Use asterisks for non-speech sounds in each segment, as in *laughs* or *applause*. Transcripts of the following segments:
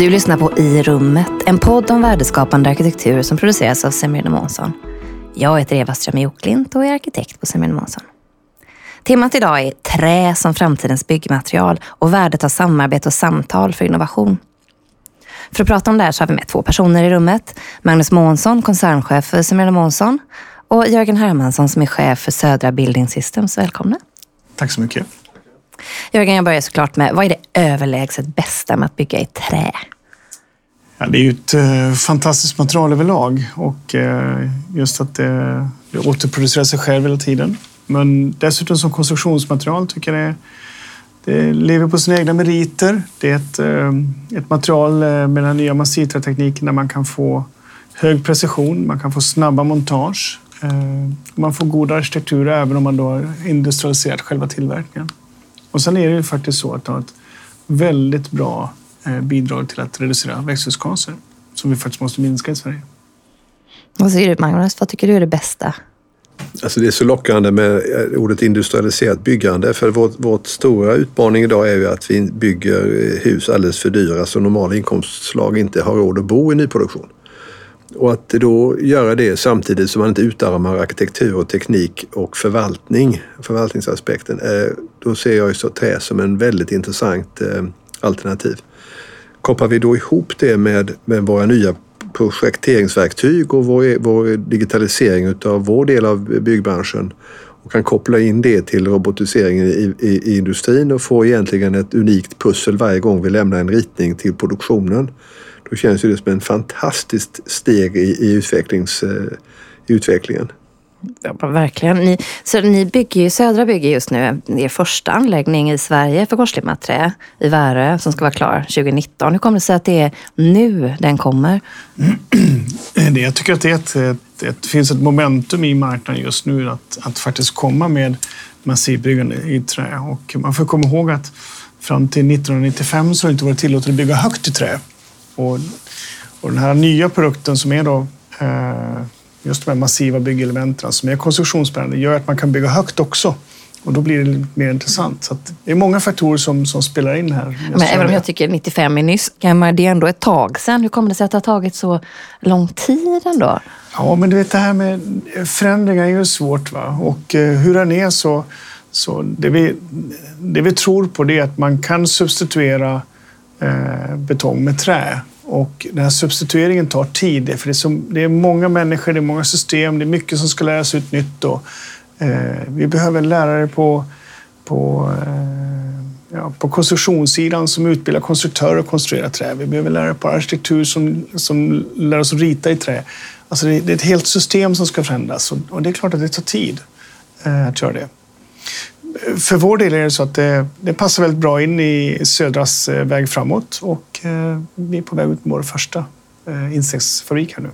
Du lyssnar på I rummet, en podd om värdeskapande arkitektur som produceras av Semir Månsson. Jag heter Eva Ström Joklint och är arkitekt på Semir Månsson. Temat idag är trä som framtidens byggmaterial och värdet av samarbete och samtal för innovation. För att prata om det här så har vi med två personer i rummet. Magnus Månsson, koncernchef för Semir Månsson och Jörgen Hermansson som är chef för Södra Building Systems. Välkomna. Tack så mycket. Jörgen, jag börjar såklart med, vad är det överlägset bästa med att bygga i trä? Ja, det är ju ett eh, fantastiskt material överlag och eh, just att det, det återproducerar sig själv hela tiden. Men dessutom som konstruktionsmaterial tycker jag det, det lever på sina egna meriter. Det är ett, eh, ett material eh, med den nya massivträtekniken där man kan få hög precision, man kan få snabba montage. Eh, man får god arkitektur även om man då har industrialiserat själva tillverkningen. Och sen är det ju faktiskt så att det har ett väldigt bra eh, bidrag till att reducera växthusgaser som vi faktiskt måste minska i Sverige. Vad säger du Magnus? Vad tycker du är det bästa? Alltså det är så lockande med eh, ordet industrialiserat byggande för vårt, vårt stora utmaning idag är ju att vi bygger hus alldeles för dyra så normala inkomstslag inte har råd att bo i nyproduktion. Och att då göra det samtidigt som man inte utarmar arkitektur och teknik och förvaltning, förvaltningsaspekten, eh, då ser jag ju så trä som en väldigt intressant eh, alternativ. Kopplar vi då ihop det med, med våra nya projekteringsverktyg och vår, e- vår digitalisering av vår del av byggbranschen och kan koppla in det till robotiseringen i, i, i, industrin och få egentligen ett unikt pussel varje gång vi lämnar en ritning till produktionen då känns det som en fantastiskt steg i, i, utvecklings, eh, i utvecklingen. Ja, verkligen. Ni, så ni bygger ju, Södra bygger just nu er första anläggning i Sverige för korslimmat trä i Värö som ska vara klar 2019. Hur kommer det sig att det är nu den kommer? *clears throat* Jag tycker att det, ett, ett, det finns ett momentum i marknaden just nu att, att faktiskt komma med massivbyggande i trä. Och man får komma ihåg att fram till 1995 så har det inte varit tillåtet att bygga högt i trä. Och, och den här nya produkten som är då eh, just de här massiva byggelementen som är konstruktionsbärande gör att man kan bygga högt också. Och då blir det lite mer intressant. Så det är många faktorer som, som spelar in här. Men även om jag tycker 95 är nyss, det är ändå ett tag sedan. Hur kommer det sig att det har tagit så lång tid ändå? Ja, men du vet det här med förändringar är ju svårt. Va? Och eh, hur den är så, så det, vi, det vi tror på det är att man kan substituera Eh, betong med trä. Och den här substitueringen tar tid, för det är, så, det är många människor, det är många system, det är mycket som ska läras ut nytt. Och, eh, vi behöver lärare på, på, eh, ja, på konstruktionssidan som utbildar konstruktörer att konstruera trä. Vi behöver lärare på arkitektur som, som lär oss att rita i trä. Alltså det, det är ett helt system som ska förändras och, och, det är klart att det tar tid eh, att göra det för vår del är det så att det, det, passar väldigt bra in i Södras eh, väg framåt och eh, vi är på väg ut med vår första eh, insektsfabrik här nu.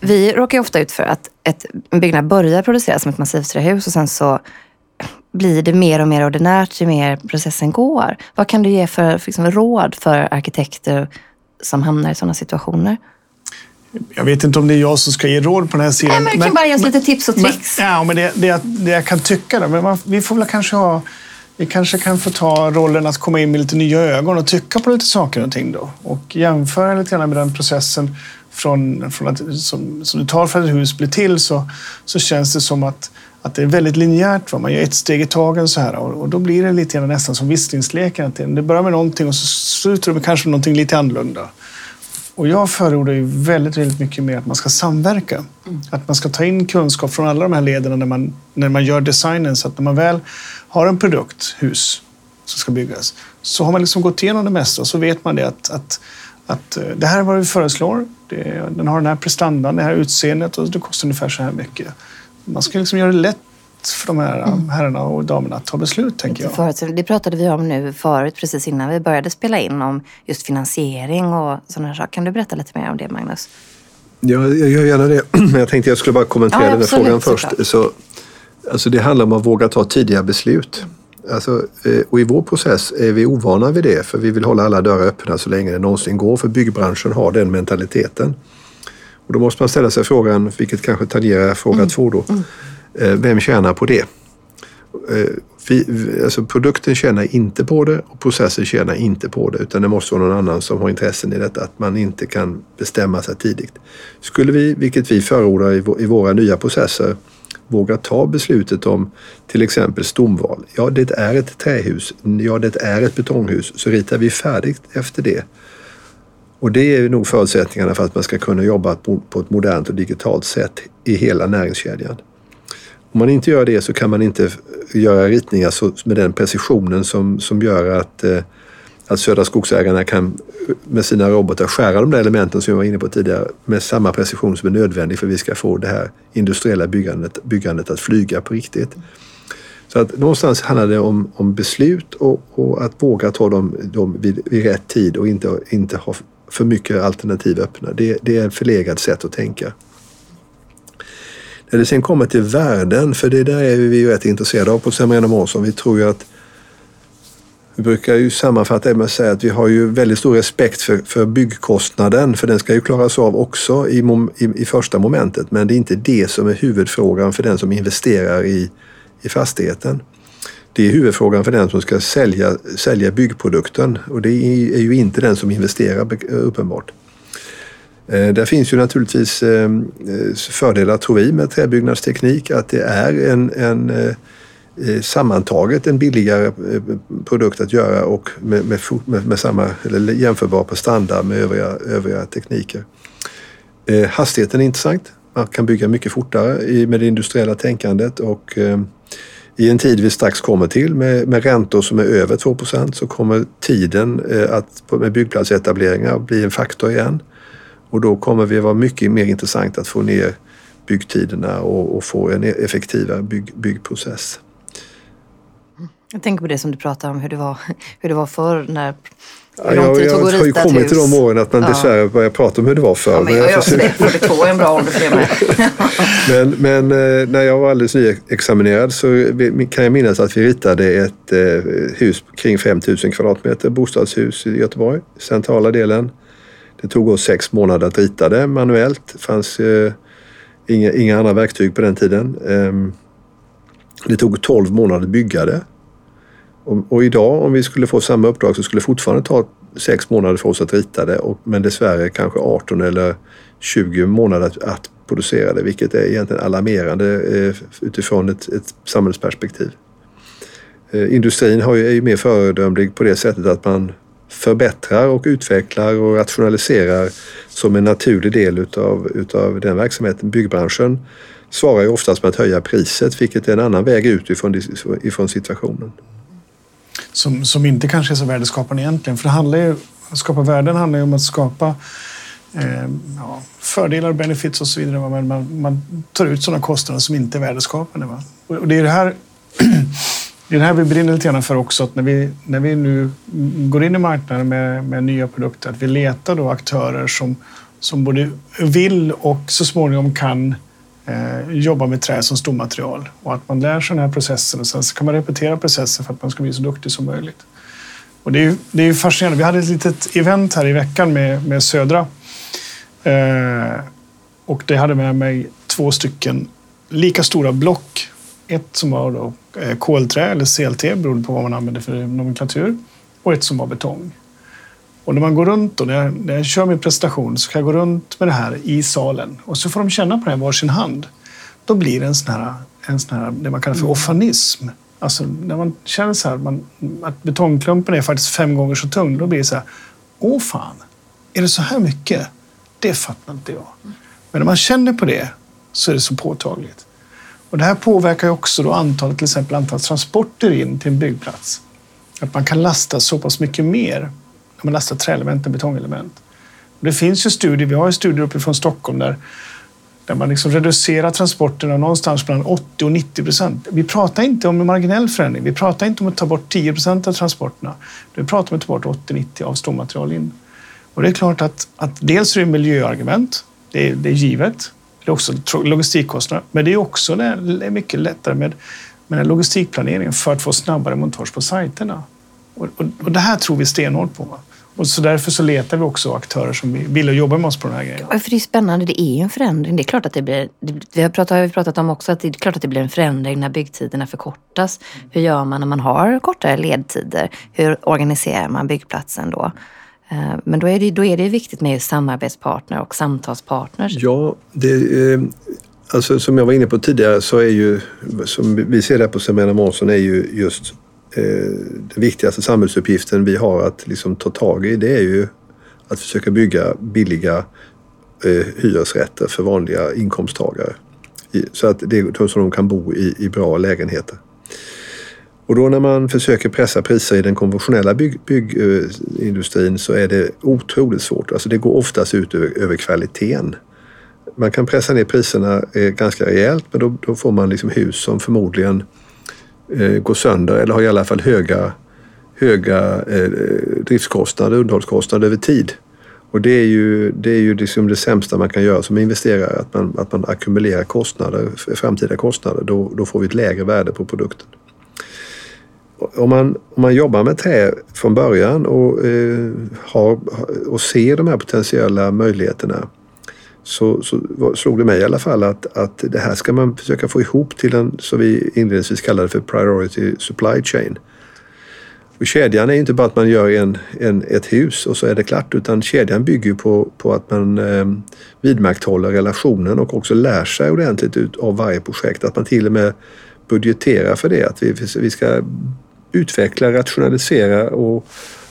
Vi råkar ofta ut för att ett, en byggnad börjar produceras som ett massivträhus och sen så blir det mer och mer ordinärt ju mer processen går. Vad kan du ge för, för liksom, råd för arkitekter som hamnar i sådana situationer? Jag vet inte om det är jag som ska ge råd på den här sidan. Nej, men du kan bara ge oss lite tips och tricks. Men, ja, men det, det, det jag kan tycka då, men man, vi får väl kanske ha vi kanske kan få ta rollen att komma in med lite nya ögon och tycka på lite saker och ting då. Och jämföra lite grann med den processen från, från att, som, som det tar för att ett hus blir till så, så känns det som att, att det är väldigt linjärt. Va? Man gör ett steg i taget så här och, och då blir det lite grann nästan som visslingsleken. Det börjar med någonting och så slutar det med kanske någonting lite annorlunda. Och jag förordar ju väldigt, väldigt mycket mer att man ska samverka. Mm. Att man ska ta in kunskap från alla de här leden när man, när man gör designen. Så att när man väl har en produkt, hus, som ska byggas, så har man liksom gått igenom det mesta och så vet man det att, att, att eh, det här är vad vi föreslår. Det, den har den här prestandan, det här utseendet och det kostar ungefär så här mycket. Man ska liksom göra det lätt för de här mm. herrarna och damerna att ta beslut, tänker jag. det pratade vi om nu förut, precis innan vi började spela in, om just finansiering och sådana saker. Kan du berätta lite mer om det, Magnus? Ja, jag gör gärna det. *clears throat* Jag tänkte jag skulle bara kommentera ja, den här frågan först. Så, alltså det handlar om att våga ta tidiga beslut. Alltså, eh, och i vår process är vi ovana vid det, för vi vill hålla alla dörrar öppna så länge det någonsin går, för byggbranschen har den mentaliteten. Och då måste man ställa sig frågan, vilket kanske tangerar fråga mm. två då. Mm. Eh, vem tjänar på det? Eh, vi, alltså produkten tjänar inte på det och processen tjänar inte på det utan det måste vara någon annan som har intressen i detta, att man inte kan bestämma sig tidigt. Skulle vi, vilket vi förordar i, våra nya processer, våga ta beslutet om till exempel stomval. Ja, det är ett trähus. Ja, det är ett betonghus. Så ritar vi färdigt efter det. Och det är nog förutsättningarna för att man ska kunna jobba på ett modernt och digitalt sätt i hela näringskedjan. Om man inte gör det så kan man inte göra ritningar med den precisionen som, som gör att, eh, att Södra Skogsägarna kan med sina robotar skära de där elementen som jag var inne på tidigare med samma precision som är nödvändig för att vi ska få det här industriella byggandet, byggandet att flyga på riktigt. Så att någonstans handlar det om, om beslut och, och, att våga ta dem, dem vid, vid, rätt tid och inte, inte ha för mycket alternativ öppna. Det, det är ett förlegat sätt att tänka. När det sen kommer till värden, för det där är vi ju rätt intresserade av på Semrena Månsson. Vi tror ju att vi brukar ju sammanfatta det med att säga att vi har ju väldigt stor respekt för, för byggkostnaden, för den ska ju klaras av också i, i, i, första momentet. Men det är inte det som är huvudfrågan för den som investerar i, i fastigheten. Det är huvudfrågan för den som ska sälja, sälja byggprodukten och det är ju inte den som investerar uppenbart. Eh, där finns ju naturligtvis eh, eh, fördelar, tror vi, med träbyggnadsteknik. Att det är en, en sammantaget en billigare produkt att göra och med, med, med samma, eller jämförbar på standard med övriga, övriga tekniker. Hastigheten är intressant. Man kan bygga mycket fortare med det industriella tänkandet och i en tid vi strax kommer till med, med räntor som är över 2% så kommer tiden att, med byggplatsetableringar bli en faktor igen. Och då kommer det vara mycket mer intressant att få ner byggtiderna och, och få en effektivare bygg, byggprocess. Jag tänker på det som du pratade om, hur det var, *laughs* hur det var förr när Ja, jag, jag har ju kommit hus. till de åren att man ja. dessvärre börjar prata om hur det var förr. Ja, men jag, jag, jag det. 42 är en bra ålder för det med. *laughs* men, men eh, när jag var alldeles nyexaminerad så kan jag minnas att vi ritade ett eh, hus kring 5000 kvadratmeter, bostadshus i Göteborg, centrala delen. Det tog oss sex månader att rita det manuellt. Det fanns eh, inga, inga andra verktyg på den tiden. Eh, det tog 12 månader att bygga det. Och, och, idag om vi skulle få samma uppdrag så skulle det fortfarande ta sex månader för oss att rita det. Och, men dessvärre kanske 18 eller 20 månader att, att producera det, vilket är egentligen alarmerande eh, utifrån ett, ett samhällsperspektiv. Eh, industrin har ju, är ju mer föredömlig på det sättet att man förbättrar och utvecklar och rationaliserar som en naturlig del utav, utav den verksamheten. Byggbranschen svarar ju oftast med att höja priset vilket är en annan väg ut ifrån, ifrån situationen. Som, som inte kanske är så värdeskapande egentligen. För det handlar ju, att skapa värden handlar ju om att skapa eh, ja, fördelar, benefits och så vidare. Men man, man tar ut sådana kostnader som inte är värdeskapande. Va? Och det är det här *clears throat* det är det här vi brinner lite grann för också, att när vi, när vi nu går in i marknaden med, med nya produkter, att vi letar då aktörer som, som både vill och så småningom kan eh, jobba med trä som stommaterial. Och att man lär sig den här processen och sen så kan man repetera processen för att man ska bli så duktig som möjligt. Och det är, det är fascinerande. Vi hade ett litet event här i veckan med, med Södra. Eh, och det hade med mig två stycken lika stora block. Ett som var då Eh, kolträ eller CLT beroende på vad man använder för nomenklatur och ett som var betong. Och när man går runt och när jag, när jag kör min presentation så kan jag gå runt med det här i salen och så får de känna på det här varsin hand. Då blir det en sån här, en sån här det man kallar för ofanism. Alltså när man känner så här, man, att betongklumpen är faktiskt fem gånger så tung, då blir det så här, åh fan, är det så här mycket? Det fattar inte jag. Men när man känner på det så är det så påtagligt. Och det här påverkar också då antalet, till exempel antalet transporter in till en byggplats. Att man kan lasta så pass mycket mer när man lastar träelement än betongelement. Och det finns ju studier, vi har ju studier uppifrån Stockholm där, där man liksom reducerar transporterna någonstans mellan 80 och 90 procent. Vi pratar inte om en marginell förändring. Vi pratar inte om att ta bort 10 procent av transporterna. Vi pratar om att ta bort 80-90 av stommaterial in. Och det är klart att, att dels är det miljöargument. Det är, det är givet. Det är också logistikkostnader. Men det är också det är mycket lättare med, med logistikplaneringen för att få snabbare montage på sajterna. Och, och, och, det här tror vi stenhårt på. Och så därför så letar vi också aktörer som vill jobba med oss på den här grejen. Ja, för det är spännande. Det är ju en förändring. Det är klart att det blir... Vi har pratat, har pratat om också att det är klart att det blir en förändring när byggtiderna förkortas. Hur gör man när man har kortare ledtider? Hur organiserar man byggplatsen då? Eh, men då är det, då är det viktigt med samarbetspartner och samtalspartners. Ja, det, eh, alltså, som jag var inne på tidigare så är ju, som vi ser det på Semena Månsson, är ju just eh, den viktigaste samhällsuppgiften vi har att liksom ta tag i. Det är ju att försöka bygga billiga eh, hyresrätter för vanliga inkomsttagare. Så att det, så de kan bo i, i bra lägenheter. Och då när man försöker pressa priser i den konventionella bygg, byggindustrin eh, så är det otroligt svårt. Alltså det går oftast ut över, över kvaliteten. Man kan pressa ner priserna eh, ganska rejält men då, då får man liksom hus som förmodligen eh, går sönder eller har i alla fall höga, höga eh, driftskostnader, underhållskostnader över tid. Och det är ju, det, är ju liksom det sämsta man kan göra som investerare, att man, att man ackumulerar kostnader, framtida kostnader. Då, då får vi ett lägre värde på produkten om man, om man jobbar med trä från början och, eh, har, och ser de här potentiella möjligheterna så, så slog det mig i alla fall att, att det här ska man försöka få ihop till en, som vi inledningsvis kallade för priority supply chain. Och kedjan är inte bara att man gör en, en, ett hus och så är det klart utan kedjan bygger på, på att man eh, vidmakthåller relationen och också lär sig ordentligt ut av varje projekt. Att man till och med budgetera för det. Att vi, vi ska utveckla, rationalisera och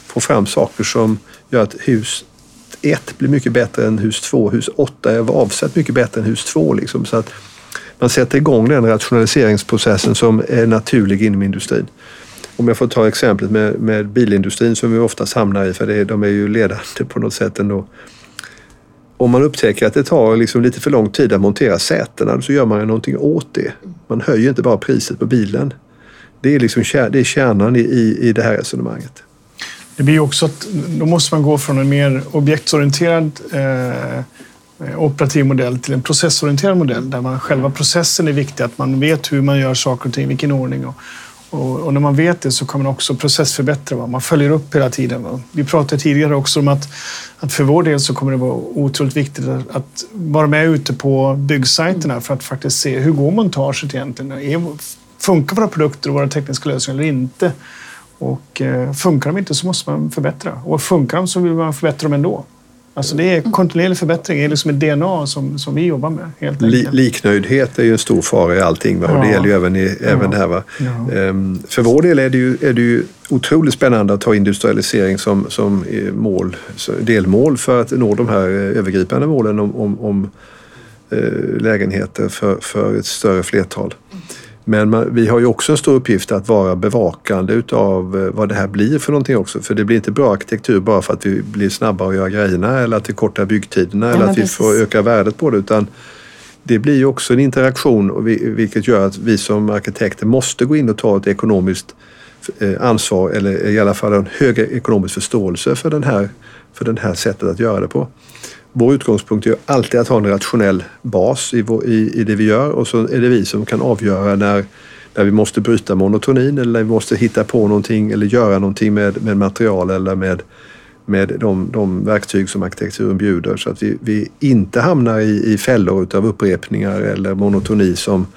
få fram saker som gör att hus 1 blir mycket bättre än hus 2. Hus 8 är avsett mycket bättre än hus 2. Liksom. Så att man sätter igång den rationaliseringsprocessen som är naturlig inom industrin. Om jag får ta exemplet med, med bilindustrin som vi oftast hamnar i, för det, de är ju ledande på något sätt ändå. Om man upptäcker att det tar liksom lite för lång tid att montera sätena så gör man ju någonting åt det. Man höjer inte bara priset på bilen. Det är, liksom, det är kärnan i, i det här resonemanget. Det blir också att då måste man gå från en mer objektsorienterad eh, eh, operativ modell till en processorienterad modell där man, själva processen är viktig, att man vet hur man gör saker och ting, vilken ordning. Och, och, och när man vet det så kan man också processförbättra. Va? Man följer upp hela tiden. Va? Vi pratade tidigare också om att, att för vår del så kommer det vara otroligt viktigt att, att vara med ute på byggsajterna för att faktiskt se hur går montaget egentligen? Är, Funkar våra produkter och våra tekniska lösningar eller inte? Och eh, funkar de inte så måste man förbättra. Och funkar de så vill man förbättra dem ändå. Alltså det är kontinuerlig förbättring, det är liksom ett DNA som, som vi jobbar med. Helt Li, liknöjdhet är ju en stor fara i allting va? och det gäller ju även, i, ja. även här. Va? Ja. Ehm, för vår del är det, ju, är det ju otroligt spännande att ha industrialisering som, som mål, delmål för att nå de här eh, övergripande målen om, om, om eh, lägenheter för, för ett större flertal. Men man, vi har ju också en stor uppgift att vara bevakande utav eh, vad det här blir för någonting också. För det blir inte bra arkitektur bara för att vi blir snabbare att göra grejerna eller att vi kortar byggtiderna ja, eller att precis. vi får öka värdet på det. Utan det blir ju också en interaktion vilket gör att vi som arkitekter måste gå in och ta ett ekonomiskt eh, ansvar eller i alla fall en hög ekonomisk förståelse för den här, för den här sättet att göra det på vår utgångspunkt är alltid att ha en rationell bas i, vår, i, i det vi gör. Och så är det vi som kan avgöra när, när vi måste bryta monotonin eller när vi måste hitta på någonting eller göra någonting med, med material eller med, med de, de verktyg som arkitekturen bjuder. Så att vi, vi inte hamnar i, i fällor utav upprepningar eller monotoni som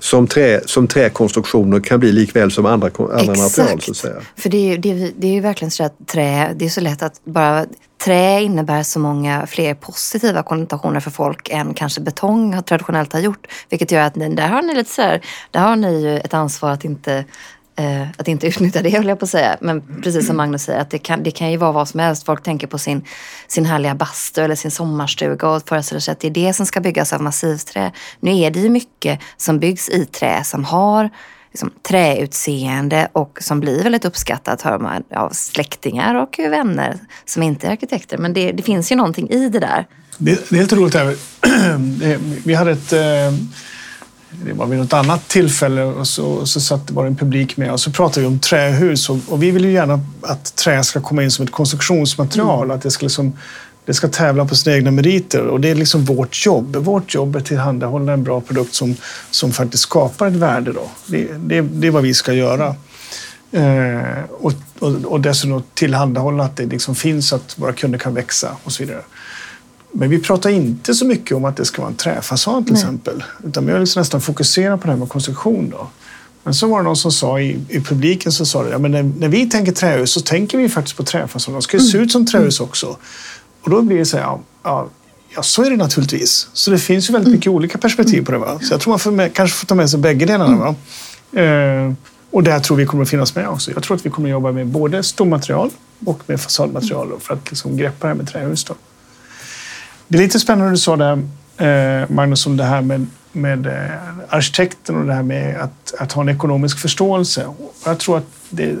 som, trä, som träkonstruktioner kan bli likväl som andra, andra material. Så att säga. För det är, ju, det, det är ju verkligen så att trä, det är så lätt att bara trä innebär så många fler positiva konnotationer för folk än kanske betong traditionellt har gjort. Vilket gör att där har ni lite så här, där har ni ju ett ansvar att inte eh, att inte utnyttja det, *laughs* höll jag på att säga. Men precis som Magnus säger, att det kan, det kan ju vara vad som helst. Folk tänker på sin, sin härliga bastu eller sin sommarstuga och föreställer sig att det är det som ska byggas av massivträ. Nu är det ju mycket som byggs i trä som har liksom, träutseende och som blir väldigt uppskattat hör man av släktingar och vänner som inte är arkitekter. Men det, det finns ju någonting i det där. Det, det är helt roligt. Här. *clears throat* Vi hade ett eh, det var vid något annat tillfälle och så, så satt det bara en publik med och så pratade vi om trähus och, och vi vill ju gärna att trä ska komma in som ett konstruktionsmaterial. Mm. Att det ska, liksom, det ska tävla på sina egna meriter och det är liksom vårt jobb. Vårt jobb är att tillhandahålla en bra produkt som, som faktiskt skapar ett värde. Då. Det, det, det är vad vi ska göra. Eh, och, och, och dessutom tillhandahålla att det liksom finns, att våra kunder kan växa och så vidare. Men vi pratar inte så mycket om att det ska vara en träfasad till Nej. exempel. Utan vi har liksom nästan fokuserat på det här med konstruktion. Då. Men så var det någon som sa i, i publiken så sa det, ja, men när, när, vi tänker trähus så tänker vi faktiskt på träfasad. De ska ju se ut som trähus också. Och då blir det så här, ja, ja, ja, så är det naturligtvis. Så det finns ju väldigt mycket olika perspektiv på det. Va? Så jag tror man får med, kanske får ta med sig bägge delarna. Va? Eh, och där tror vi kommer att finnas med också. Jag tror att vi kommer att jobba med både stommaterial och med fasadmaterial för att liksom greppa det här med trähus. Då. Det är lite spännande du sa där, eh, Magnus, om det här med, med eh, arkitekten och det här med att, att ha en ekonomisk förståelse. Jag tror att det,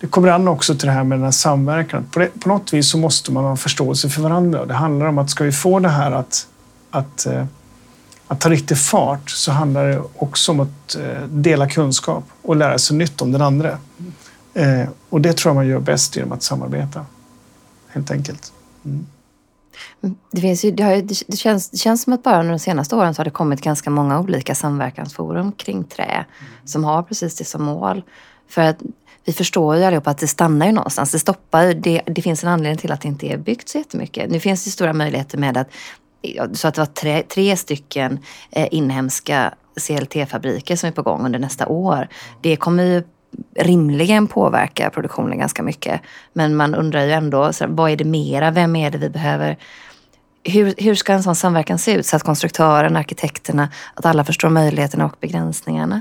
det kommer an också till det här med den här samverkan. På, det, på något vis så måste man ha förståelse för varandra. Det handlar om att ska vi få det här att, att, eh, att ta riktig fart så handlar det också om att dela kunskap och lära sig nytt om den andra. Och det tror jag man gör bäst genom att samarbeta, helt enkelt. Mm. Det, finns ju, det, har, det, känns, det känns som att bara under de senaste åren så har det kommit ganska många olika samverkansforum kring trä som har precis det som mål. För att vi förstår ju allihopa att det stannar ju någonstans. Det stoppar det, det finns en anledning till att det inte är byggt så jättemycket. Nu finns det stora möjligheter med att så att det var tre, tre stycken eh, inhemska CLT-fabriker som är på gång under nästa år. Det kommer ju rimligen påverka produktionen ganska mycket. Men man undrar ju ändå, så vad är det mera? Vem är det vi behöver? Hur, hur ska en sån samverkan se ut så att konstruktören, arkitekterna, att alla förstår möjligheterna och begränsningarna?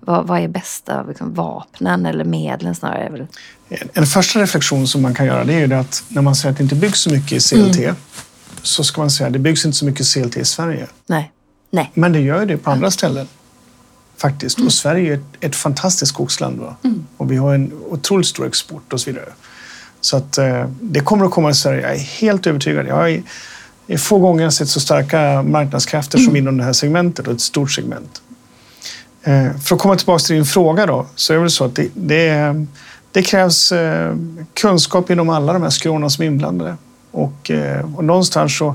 Vad, vad är bästa liksom, vapnen eller medlen snarare? En, en första reflektion som man kan göra det är ju det att när man säger att det inte byggs så mycket i CLT mm. så ska man säga att det byggs inte så mycket CLT i Sverige. Nej. Nej. Men det gör det på andra ställen faktiskt. Mm. Och Sverige är ett, ett fantastiskt skogsland. Mm. Och vi har en otroligt stor export och så vidare. Så att eh, det kommer att komma i Sverige. Jag är helt övertygad. Jag har i, få gånger sett så starka marknadskrafter mm. som inom det här segmentet och ett stort segment. Eh, för att komma tillbaka till din fråga då, så är det så att det, det, det krävs eh, kunskap inom alla de här skråna som är inblandade. Och, eh, och någonstans så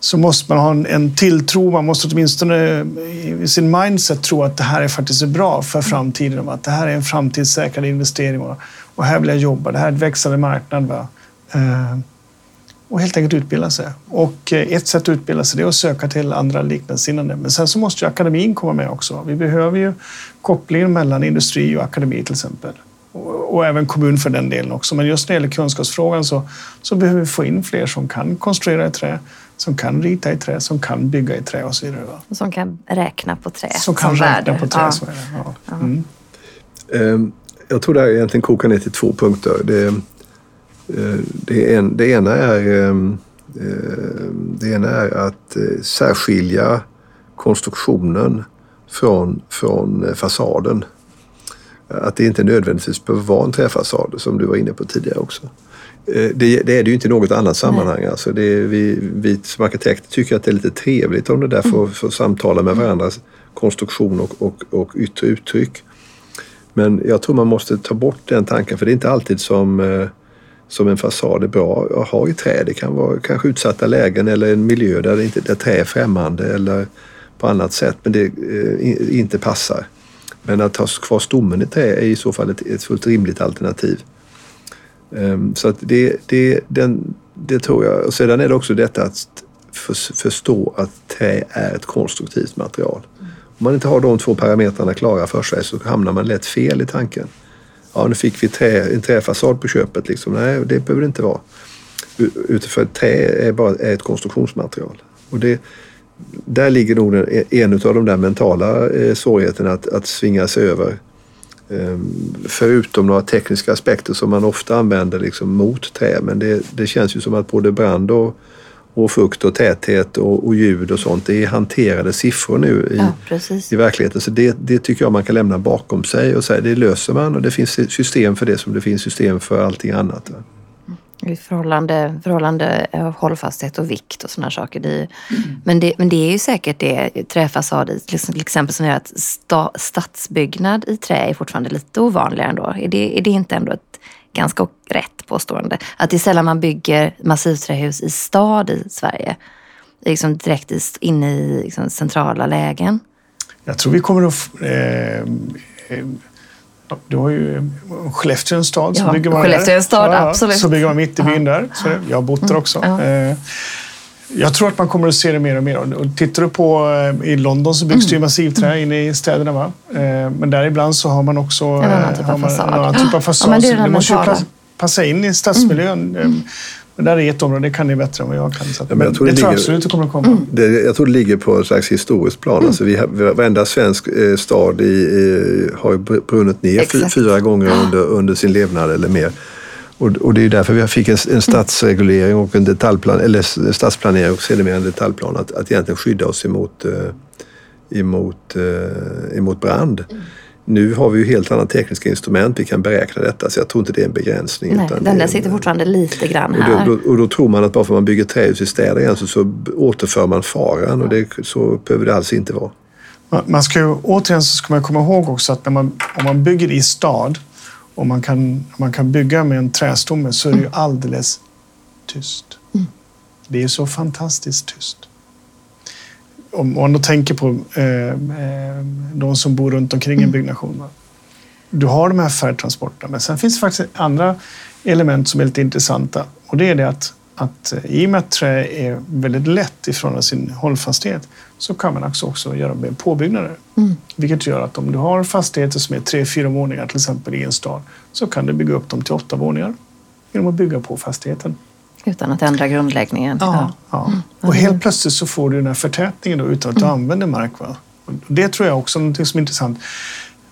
så måste man ha en, en tilltro. Man måste åtminstone eh, i sin mindset tro att det här är faktiskt bra för framtiden. Att det här är en framtidssäkrad investering och, och här vill jag jobba. Det här är en växande marknad. Va? Eh, och helt enkelt utbilda sig. Och eh, ett sätt att utbilda sig är att söka till andra liknande. Men sen så måste ju akademin komma med också. Vi behöver ju kopplingen mellan industri och akademi till exempel. Och, och även kommun för den delen också. Men just när det gäller kunskapsfrågan så, så behöver vi få in fler som kan konstruera i trä, som kan rita i trä, som kan bygga i trä och så vidare. Och som kan räkna på trä Som kan som räkna värde. på trä. Ja. Så ja. Mm. Ehm, jag tror det här egentligen kokar ner till två punkter. Det, eh, det, en, det, ena, är, ehm, ehm, det ena är att eh, särskilja konstruktionen från, från fasaden. Att det inte nödvändigtvis behöver vara en träfasad som du var inne på tidigare också. Eh, det, det, är det ju inte i något annat sammanhang. Alltså det vi, vi som arkitekter tycker att det är lite trevligt om det där får, mm. får samtala med varandras konstruktion och, och, och yttre uttryck. Men jag tror man måste ta bort den tanken för det är inte alltid som, eh, som en fasad är bra att ha i trä. Det kan vara kanske utsatta lägen eller en miljö där, det inte, där trä är främmande eller på annat sätt men det eh, inte passar. Men att ha kvar stommen i trä är i så fall ett, ett fullt rimligt alternativ. Um, så att det, det, den, det tror jag. Och sedan är det också detta att för, förstå att trä är ett konstruktivt material. Om man inte har de två parametrarna klara för sig så hamnar man lätt fel i tanken. Ja, nu fick vi trä, en träfasad på köpet. Liksom. Nej, det behöver det inte vara. Utifrån trä är bara är ett konstruktionsmaterial. Och det, där ligger nog en av de där mentala eh, svårigheterna att, att svinga sig över. Ehm, förutom några tekniska aspekter som man ofta använder liksom mot trä. Men det, det känns ju som att både brand och, och fukt och täthet och, och, ljud och sånt, det är hanterade siffror nu i, ja, i verkligheten. Så det, det tycker jag man kan lämna bakom sig och säga det löser man och det finns system för det som det finns system för allting annat. I förhållande, förhållande av hållfasthet och vikt och sådana saker. Det är, mm. men, det, men det är ju säkert det träfasader till exempel som gör att sta, stadsbyggnad i trä är fortfarande lite ovanligare ändå. Är det, är det inte ändå ett ganska rätt påstående? Att det är sällan man bygger massivträhus i stad i Sverige. Liksom direkt inne i liksom centrala lägen. Jag tror vi kommer att... Eh, eh du har ju Skellefteå en stad. Ja, bygger man Skellefteå är en stad, där. absolut. Så bygger man mitt i byn Ja. där. Så jag har bott där också. Ja. Eh, Jag tror att man kommer att se det mer och mer. Och tittar du på eh, i London så byggs det Mm. ju massivträ inne i städerna. Va? Eh, Men där ibland så har man också En annan typ av man fasad. Typ. Ja, men det är det det måste ju passa- in i stadsmiljön. Eh, Men där är ett område, det kan ni bättre än vad jag kan. Så att, men men jag tror det det tror jag ligger- absolut det kommer att komma. Det, jag tror det ligger på ett slags historiskt plan. Alltså vi har, varenda svensk eh, stad i, i, har brunnit ner Exakt. fyra gånger under, under sin levnad eller mer. Och, och det är därför vi fick en, en stadsreglering och en detaljplan, eller stadsplanering och sedermera en detaljplan. Att, att egentligen skydda oss emot, eh, emot, eh, emot brand. Nu har vi ju helt andra tekniska instrument. Vi kan beräkna detta så jag tror inte det är en begränsning. Nej, utan den där är sitter en- fortfarande lite grann och här. då, då, och då tror man att bara för att man bygger trähus i städer igen så, så återför man faran och det, så behöver det alls inte vara. Man- Man ska ju, återigen så ska man komma ihåg också att när man, om man bygger i stad och man kan, man kan bygga med en trästomme så är det ju alldeles tyst. Det är så fantastiskt tyst. Om man då tänker på eh, eh, de som bor runt omkring en byggnation. Va? Du har de här färdtransporterna, men sen finns det faktiskt andra element som är lite intressanta. Och det är det att, att eh, i och med att trä är väldigt lätt ifrån sin hållfasthet så kan man också, också göra med påbyggnader. Vilket gör att om du har fastigheter som är tre, fyra våningar till exempel i en stad så kan du bygga upp dem till åtta våningar genom att bygga på fastigheten. Utan att ändra grundläggningen. Ja. Ja. Och helt plötsligt så får du den här förtätningen då, utan att du använder mark. Va? Och det tror jag också är något som är intressant.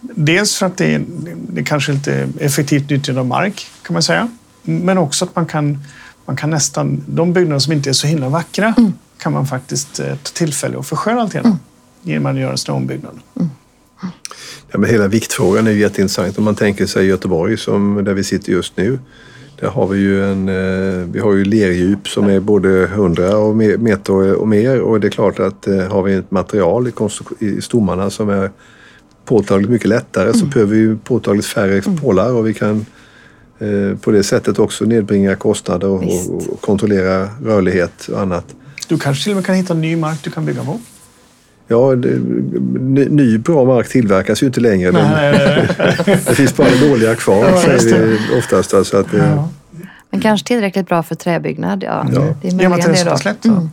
Dels för att det är, det är kanske lite effektivt nyttjande av mark kan man säga. Men också att man kan, man kan nästan, de byggnader som inte är så himla vackra kan man faktiskt eh, ta tillfälle och försköna lite grann. Genom att göra en sån här ombyggnad. Ja, men hela viktfrågan är ju jätteintressant. Om man tänker sig Göteborg som där vi sitter just nu. Där har vi ju en, eh, vi har ju lerdjup som är både 100 och meter och mer. Och det är klart att eh, har vi ett material i, i stommarna som är påtagligt mycket lättare så behöver vi påtagligt färre pålar. Och vi kan eh, på det sättet också nedbringa kostnader och, och kontrollera rörlighet och annat. Du kanske till och med kan hitta ny mark du kan bygga på. Ja, ny, ny bra mark tillverkas ju inte längre. Nej, nej, nej. *laughs* det finns bara dåliga kvar, Ja, säger det. vi oftast. Alltså att, Ja. Men kanske tillräckligt bra för träbyggnad. Ja, Ja. Det är möjligen att det är det så då. pass lätt. va?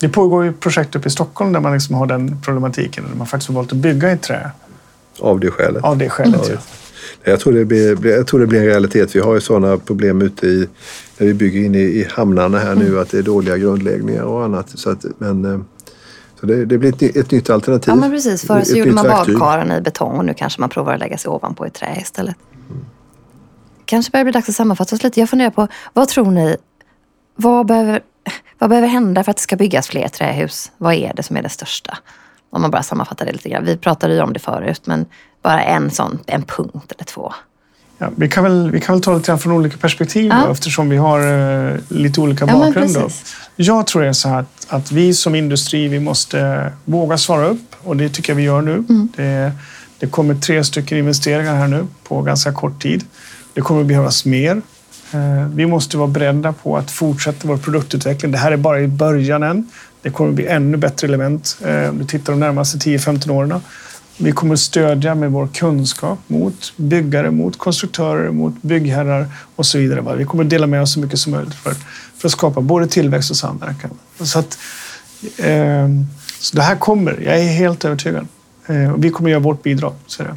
Det pågår ju projekt uppe i Stockholm där man liksom har den problematiken. Där man faktiskt har valt att bygga i trä Av det skälet. av det skälet. Ja, Ja. Jag tror, det blir, blir- jag tror det blir en realitet. Vi har ju sådana problem ute i, när vi bygger in i, i hamnarna här Mm. nu, att det är dåliga grundläggningar och annat. Så, att, men, eh, så det, det blir ett, ett nytt alternativ. Ja, men precis. Förr så gjorde man badkaren i betong och nu kanske man provar att lägga sig ovanpå i trä istället. Kanske börjar det bli dags att sammanfatta oss lite. Jag funderar på, vad tror ni, vad behöver, vad behöver hända för att det ska byggas fler trähus? Vad är det som är det största? Om man bara sammanfattar det lite grann. Vi pratade ju om det förut, men bara en sån, en punkt eller två. Ja, vi, kan väl, vi kan väl ta lite grann från olika perspektiv Ja. då, eftersom vi har eh, lite olika Ja, bakgrund. Precis. Jag tror det är så här att, att vi som industri vi måste våga svara upp och det tycker jag vi gör nu. Mm. Det, det kommer tre stycken investeringar här nu på ganska kort tid. Det kommer behövas mer. Eh, Vi måste vara beredda på att fortsätta vår produktutveckling. Det här är bara i början än. Det kommer bli ännu bättre element eh, om du tittar de närmaste 10-15 åren. Vi kommer stödja med vår kunskap mot byggare, mot konstruktörer, mot byggherrar och så vidare. Vi kommer dela med oss så mycket som möjligt för, för att skapa både tillväxt och samverkan. Så, att, eh, så det här kommer, jag är helt övertygad. Eh, och vi kommer göra vårt bidrag. Så är det.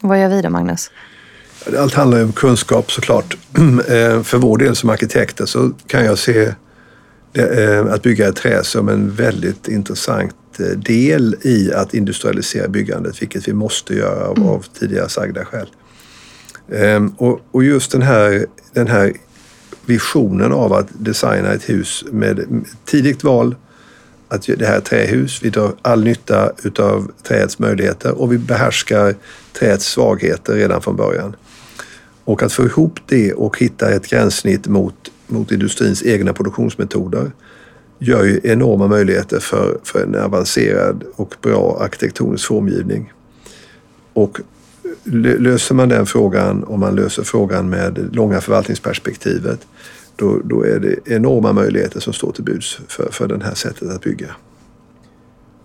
Vad gör vi då, Magnus? Allt handlar ju om kunskap såklart. *clears throat* Eh, För vår del som arkitekter så kan jag se det, eh, att bygga i trä som en väldigt intressant Eh, del i att industrialisera byggandet, vilket vi måste göra av, av tidigare sagda skäl. Ehm, Och, och just den här, den här visionen av att designa ett hus med tidigt val, att det här är trähus, vi drar all nytta utav träets möjligheter och vi behärskar träets svagheter redan från början. Och att få ihop det och hitta ett gränssnitt mot, mot industrins egna produktionsmetoder gör ju enorma möjligheter för, för en avancerad och bra arkitektonisk formgivning. Och lö- löser man den frågan och man löser frågan med långa förvaltningsperspektivet då, då är det enorma möjligheter som står till buds för, för det här sättet att bygga.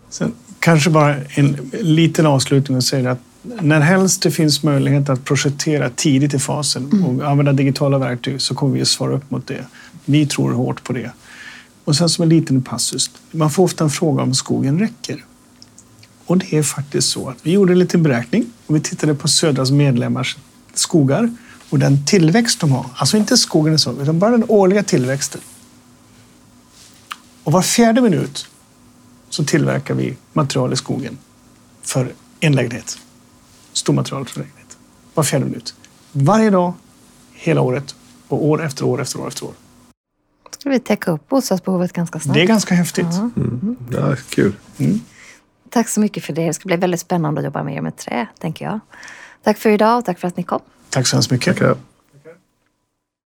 Sen Kanske bara en liten avslutning och säga att när helst det finns möjlighet att projektera tidigt i fasen och använda digitala verktyg så kommer vi att svara upp mot det. Vi tror hårt på det. Och sen som en liten passus. Man får ofta en fråga om skogen räcker. Och det är faktiskt så att vi gjorde en liten beräkning och vi tittade på Södras medlemmars skogar och den tillväxt de har. Alltså inte skogen i sig, utan bara den årliga tillväxten. Och var fjärde minut så tillverkar vi material i skogen för en lägenhet. Stormaterial för lägenhet. Var fjärde minut. Varje dag, hela året och år efter år efter år efter år. Ska vi täcka upp bostadsbehovet ganska snabbt. Det är ganska häftigt. Ja. Ja, kul. Tack så mycket för det. Det ska bli väldigt spännande att jobba mer med trä, tänker jag. Tack för idag och tack för att ni kom. Tack så hemskt mycket. Tackar.